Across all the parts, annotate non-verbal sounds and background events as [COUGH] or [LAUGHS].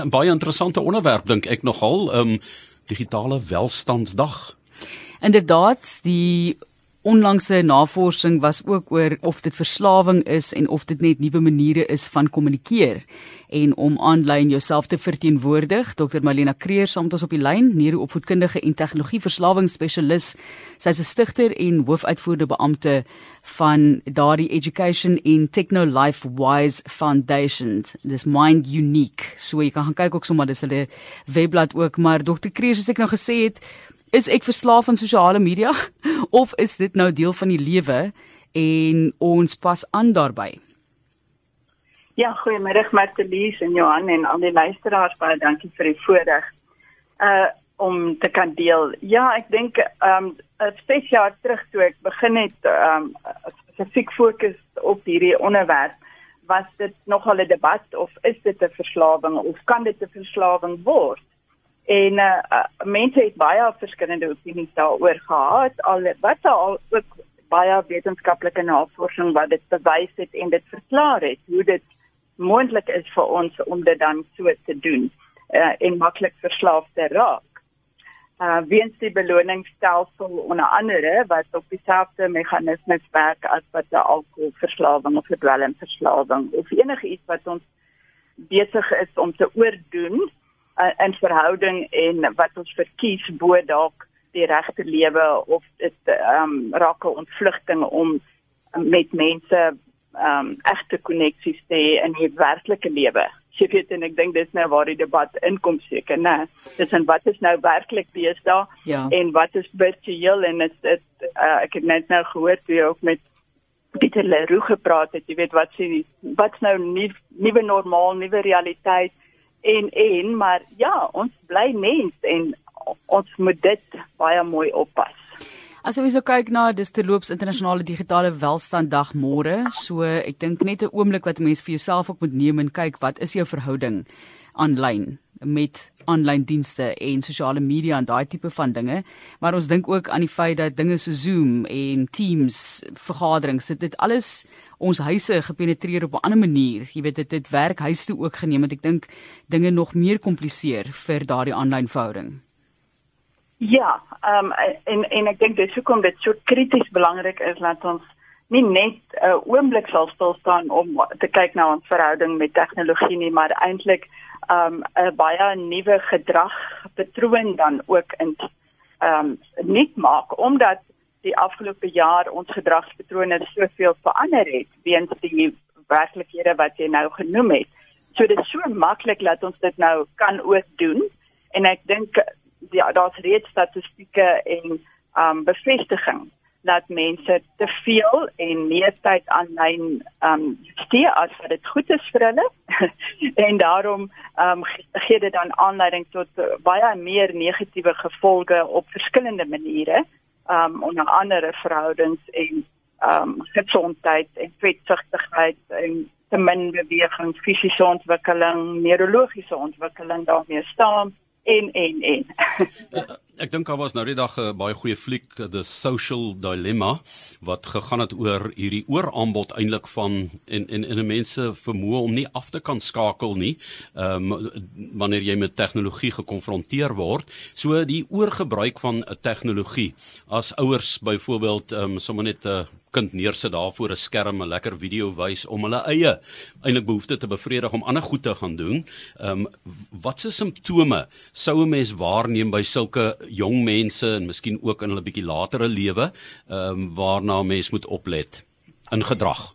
'n Baie interessante onderwerp dink ek nogal, ehm um, digitale welstandsdag. Inderdaad, die onlangse navorsing was ook oor of dit verslawing is en of dit net nuwe maniere is van kommunikeer en om aanlyn jouself te verteenwoordig. Dr. Malena Kreer saam met ons op die lyn, neuroopvoedkundige en tegnologieverslawingsspesialis. Sy's 'n stigter en hoofuitvoerende beampte van daardie Education in Techno Life Wise Foundation. Dis Mind Unique. So jy kan gaan kyk ook sommer dis hulle webblad ook, maar Dr. Kreer soos ek nou gesê het, is ek verslaaf aan sosiale media [LAUGHS] of is dit nou deel van die lewe en ons pas aan daarbey? Ja, goeiemiddag Martelies en Johan en al die luisteraars baie dankie vir die voorreg. Uh om te kan deel. Ja, ek dink ehm um, 6 jaar terug toe ek begin het ehm um, spesifiek fokus op hierdie onderwerp was dit nogal 'n debat of is dit 'n verslawing of kan dit 'n verslawing word? En uh, uh mense het baie verskillende opinies daaroor gehad al wat al ook baie wetenskaplike navorsing wat dit bewys het en dit verklaar het hoe dit moontlik is vir ons om dit dan so te doen uh en maklik verslaaf te raak. Uh weens die beloningsstelsel onder andere wat op dieselfde meganismes werk as wat 'n alkoholverslawing of 'n dwelmverslawing of enige iets wat ons besig is om te oordoen uh, in verhouding en wat ons verkies bo dalk die regte lewe of dit ehm um, raak 'n ontvlugting om met mense ehm um, egte koneksies te hê in die werklike lewe. Jy weet en ek dink dis nou waar die debat inkom seker, né? Dis en wat is nou werklik deesdae ja. en wat is virtueel en dit dit uh, ek het net nou gehoor toe jy ook met Pieter Leroux gepraat het, jy weet wat sê wat's nou nie nuwe normaal, nuwe realiteit en en maar ja, ons bly mens en ons moet dit baie mooi oppas. As jy so kyk na dis terloops internasionale digitale welstanddag môre, so ek dink net 'n oomblik wat mense vir jouself ook moet neem en kyk wat is jou verhouding aanlyn met aanlyn dienste en sosiale media en daai tipe van dinge. Maar ons dink ook aan die feit dat dinge so Zoom en Teams vergaderings, dit dit alles ons huise gepenetreer op 'n ander manier. Jy weet dit dit werk huis toe ook geneem want ek dink dinge nog meer kompliseer vir daardie aanlyn verhouding. Ja, ehm um, en en ek dink dis hoekom dit so krities belangrik is dat ons nie net 'n uh, oomblik sal stil staan om te kyk na ons verhouding met tegnologie nie, maar eintlik um 'n baie nuwe gedragpatroon dan ook in um net maak omdat die afgelope jaar ons gedragspatrone soveel verander het weens die werklikhede wat jy nou genoem het. So dit is so maklik dat ons dit nou kan ook doen en ek dink ja, daar's reeds statistieke en um bevestiging dat mense te veel en meer tyd aanlyn um stee as wat dit goed is vir hulle. [LAUGHS] En daarom um gee dit dan aanleiding tot uh, baie meer negatiewe gevolge op verskillende maniere. Um onder andere verhoudings en um gesondheid en vetsigtigheid en te min beweging fisiese ontwikkeling neurologiese ontwikkeling daarmee staan en en en Ek dink daar was nou die dag 'n baie goeie fliek The Social Dilemma wat gegaan het oor hierdie ooraanbod eintlik van en en en mense vermoë om nie af te kan skakel nie ehm um, wanneer jy met tegnologie gekonfronteer word. So die oorgebruik van 'n tegnologie as ouers byvoorbeeld ehm um, sommer net 'n uh, kind neersit daar voor 'n skerm 'n lekker video wys om hulle eie eintlik behoeftes te bevredig om ander goed te gaan doen. Ehm um, wat se simptome sou 'n mens waarneem by sulke jong mense en miskien ook in hulle bietjie latere lewe ehm um, waarna mens moet oplet in gedrag?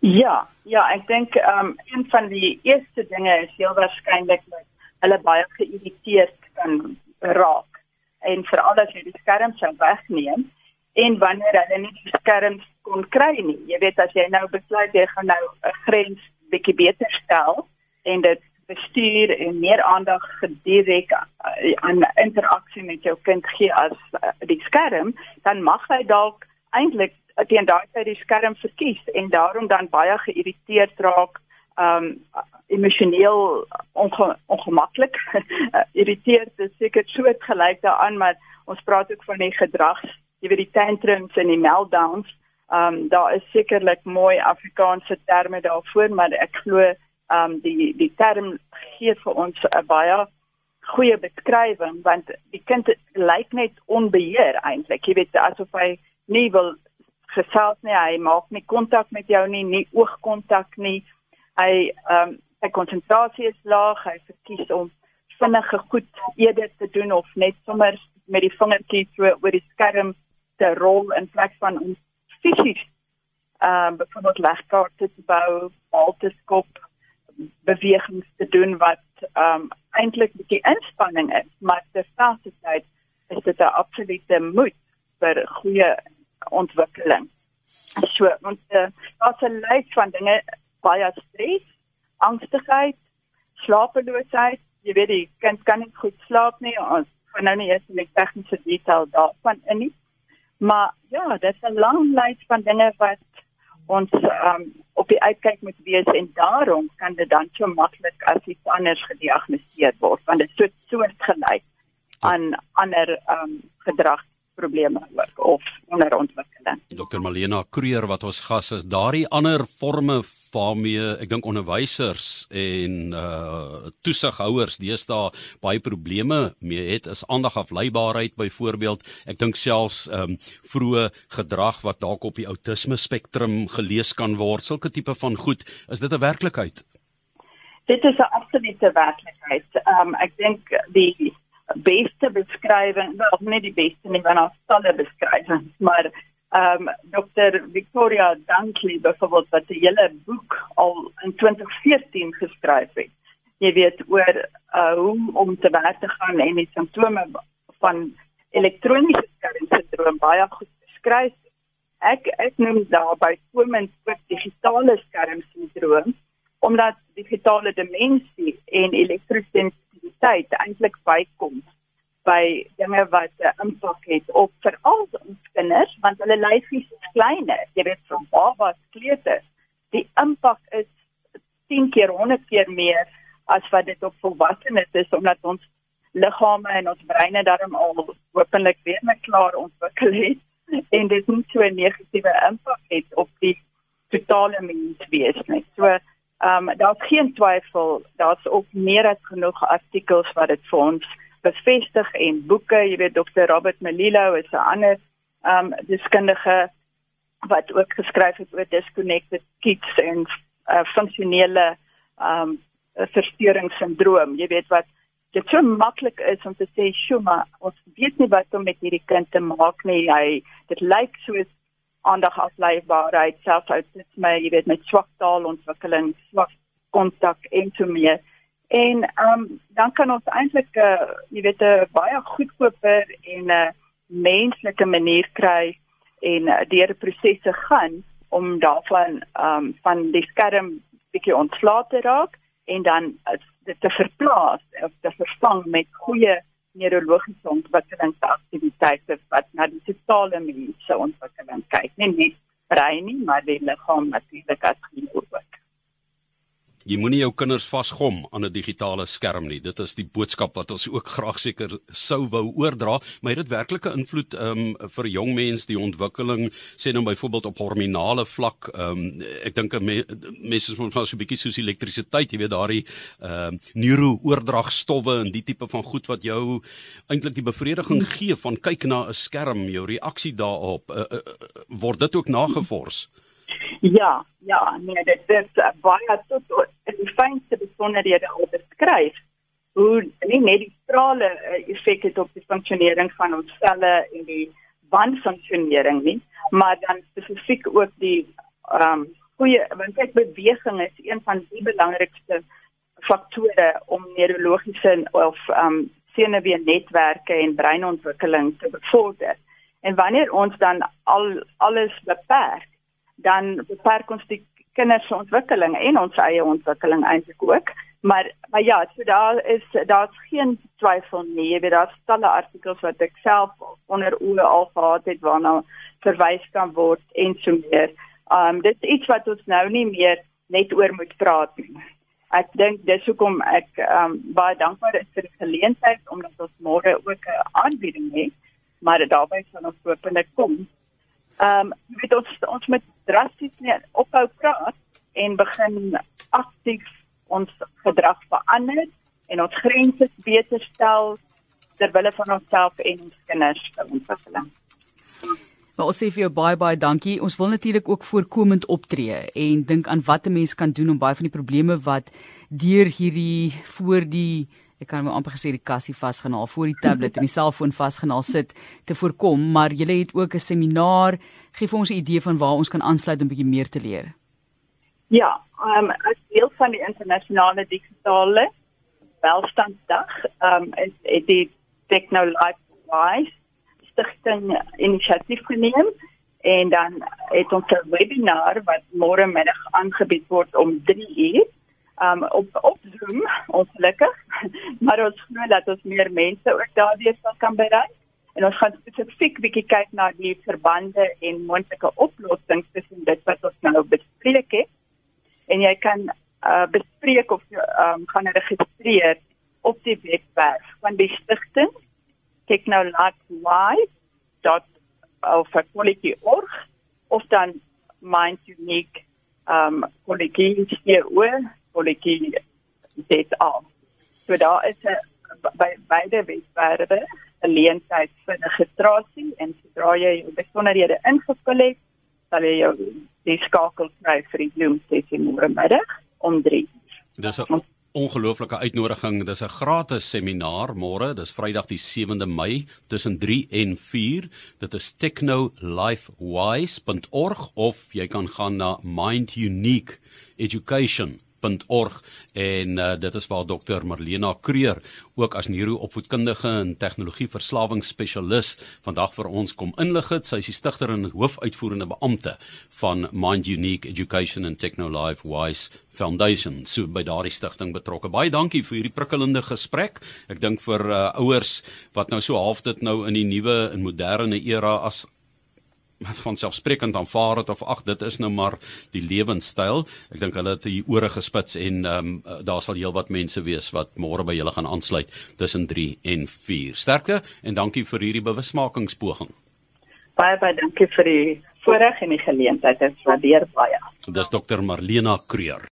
Ja, ja, ek dink ehm um, een van die eerste dinge is heel waarskynlik dat hulle baie geïrriteerd kan raak en veral as jy die skerm sou wegneem en wanneer hulle nie die skerms kon kry nie. Jy weet as jy nou besluit jy gaan nou 'n grens bietjie beter stel en dit bestuur en meer aandag gedirek uh, aan interaksie met jou kind gee as uh, die skerm, dan mag hy dalk eintlik teen daai tyd die skerm verkies en daarom dan baie geïrriteerd raak, um emosioneel onge ongemaklik. [LAUGHS] Irriteerd is seker soortgelyk daaraan, maar ons praat ook van die gedrags jy weet die tantrums en die meltdowns. Ehm um, daar is sekerlik mooi Afrikaanse terme daarvoor, maar ek glo ehm um, die die term gee vir ons 'n baie goeie beskrywing want die kind lyk net onbeheer eintlik. Jy weet asof hy nie wil gesels nie, hy maak nie kontak met jou nie, nie oogkontak nie. Hy ehm um, sy konsentrasie is laag, hy verkies om vinnige goed eerder te doen of net sommer met die vingertjies so oor die skerm te rol in plaas van om fisies ehm um, byvoorbeeld legkaarte te bou, bal te skop, bewegings te doen wat ehm um, eintlik 'n bietjie inspanning is, maar terselfdertyd is dit 'n absolute moet vir goeie ontwikkeling. So, want uh, daar's 'n lys van dinge baie stres, angstigheid, slapeloosheid, jy weet die kind kan nie goed slaap nie. Ons gaan nou nie eers in die tegniese detail daarvan in nie. Maar ja, dit is 'n lang lys van dinge wat ons um, op die uitkyk moet wees en daarom kan dit dan so maklik as iets anders gediagnoseer word want dit so soortgelyk aan ander um, gedragsprobleme ook of onderontwikkeling. Dr. Malena Kruer wat ons gas is, daardie ander forme waarmee ek dink onderwysers en uh toesighouers deesdae baie probleme mee het is aandagafleibaarheid byvoorbeeld ek dink selfs um vroeë gedrag wat dalk op die outisme spektrum gelees kan word sulke tipe van goed is dit 'n werklikheid dit is 'n absolute werklikheid um ek dink die beste beskrywing wel nie die beste nie want sal dit beskryf maar um Dr Victoria Dunkley byvoorbeeld wat 'n hele boek al in 2014 geskryf het. Jy weet oor uh, hoe om te werk te gaan en die simptome van elektroniese skermsindroom baie goed beskryf. Ek ek noem daarby komend ook digitale skermsindroom omdat digitale demensie en elektrosensitiwiteit eintlik bykom by dinge wat 'n uh, impak het op veral ons kinders want hulle lyfies is kleiner. Jy weet van babas kleuters? Die impak is 10 keer 100 keer meer as wat dit op volwassenes is omdat ons liggame en ons breine daarom al hopelik weer net klaar ontwikkel het. En dit nie so 'n negatiewe impak het op die totale menswees nie so ehm um, daar's geen twyfel daar's ook meer as genoeg artikels wat dit vir ons bevestig en boeke, jy weet Dr. Robert Melillo is 'n ander um deskundige wat ook geskryf het oor disconnected kids en uh, funksionele um versteurings-sindroom. Jy weet wat dit so maklik is om te sê, "Sjoe, maar ons weet nie wat om met hierdie kind te maak nie. Hy dit lyk soos aandagafleibaarheid, selfautisme, jy weet met swak taalontwikkeling, swak kontak en so meer." En um, dan kan ons eintlik uh, jy weet 'n baie goedkoper en 'n uh, menslike manier kry en uh, deur prosesse gaan om daarvan um, van die skerm bietjie ontslae te raak en dan uh, dit te verplaas of te vervang met goeie neurologiese ontwikkelingsaktiwiteite wat na die totale mens se ontwikkeling kyk, nie net brein nie, maar die liggaam natuurlik as geheel ook. Jy moenie jou kinders vasgom aan 'n digitale skerm nie. Dit is die boodskap wat ons ook graag seker sou wou oordra, maar dit werklike invloed um, vir jong mens die ontwikkeling sê nou byvoorbeeld op hormonale vlak. Um, ek dink me, mense moet maar so 'n bietjie soos elektrisiteit, jy weet daardie ehm uh, neurooordragstowwe en die tipe van goed wat jou eintlik die bevrediging gee van kyk na 'n skerm, jou reaksie daarop, uh, uh, word dit ook nagevors. Ja, ja, nee, dit is baie tot die fynste besonderhede al beskryf. Hoe nie net die strale uh, effek het op die funksionering van ons selle en die bandfunksionering nie, maar dan spesifiek ook die ehm um, goeie want kyk beweging is een van die belangrikste faktore om neurologiese of ehm um, senuweennetwerke en breinontwikkeling te bevorder. En wanneer ons dan al alles beperk dan beperk ons die kinders se ontwikkeling en ons eie ontwikkeling eintlik ook. Maar maar ja, so daar is daar's geen twyfel nie. Jy weet daar's talle artikels wat ek self onder oë al gehad het waarna verwys kan word en so meer. Um dit is iets wat ons nou nie meer net oor moet praat nie. Ek dink dis hoekom ek um baie dankbaar is vir die geleentheid omdat ons môre ook 'n aanbieding het, maar daarbey sal ons hopelik kom um, jy weet ons ons moet drasties net ophou praat en begin aktief ons gedrag verander en ons grense beter stel ter wille van onsself en ons kinders se ontwikkeling. Maar ons sê vir jou baie baie dankie. Ons wil natuurlik ook voorkomend optree en dink aan wat 'n mens kan doen om baie van die probleme wat deur hierdie voor die ek kan my amper gesê die kassie vasgenaal voor die tablet en die selfoon vasgenaal sit te voorkom, maar jy het ook 'n seminaar. Gee vir ons 'n idee van waar ons kan aansluit om 'n bietjie meer te leer. Ja, um, as deel van die internasionale digitale welstandsdag, ehm um, is, die Technolife Wise stigting inisiatief geneem en dan het ons 'n webinar wat môre middag aangebied word om 3 uur um op op Zoom ongelukkig [LAUGHS] maar ons glo dat ons meer mense ook daardeur sal kan bereik. En ons gaan spesifiek bietjie kyk na die verbande en moontlike oplossings tussen dit wat ons nou bespreek het. En jy kan uh, bespreek of um, gaan registreer op die webwerf van die stigting technolatwise.quality.org of dan mind unique um quality CO quality data. So daar is 'n by beide webwerwe 'n leentheid vir registrasie en sodra jy jou besonderhede ingevul het, sal jy jou die skakel kry vir die Zoom sessie môre middag om 3. Dis 'n ongelooflike uitnodiging. Dis 'n gratis seminaar môre, dis Vrydag die 7de Mei tussen 3 en 4. Dit is technolifewise.org of jy kan gaan na Mind Unique Education www.neuro.org en uh, dit is waar dokter Marlena Kreur ook as neuroopvoedkundige en tegnologieverslawingsspesialis vandag vir ons kom inlig het. Sy is die stigter en hoofuitvoerende beampte van Mind Unique Education and Technolife Wise Foundation. So by daardie stigting betrokke. Baie dankie vir hierdie prikkelende gesprek. Ek dink vir uh, ouers wat nou so half dit nou in die nuwe en moderne era as [LAUGHS] van selfsprekend aanvaar het of ag dit is nou maar die lewenstyl. Ek dink hulle het die ore gespits en ehm um, daar sal heelwat mense wees wat môre by julle gaan aansluit tussen 3 en 4. Sterkte en dankie vir hierdie bewusmakingspoging. Baie baie dankie vir die voorreg en die geleentheid. Ek waardeer baie. Dis dokter Marlena Kreur.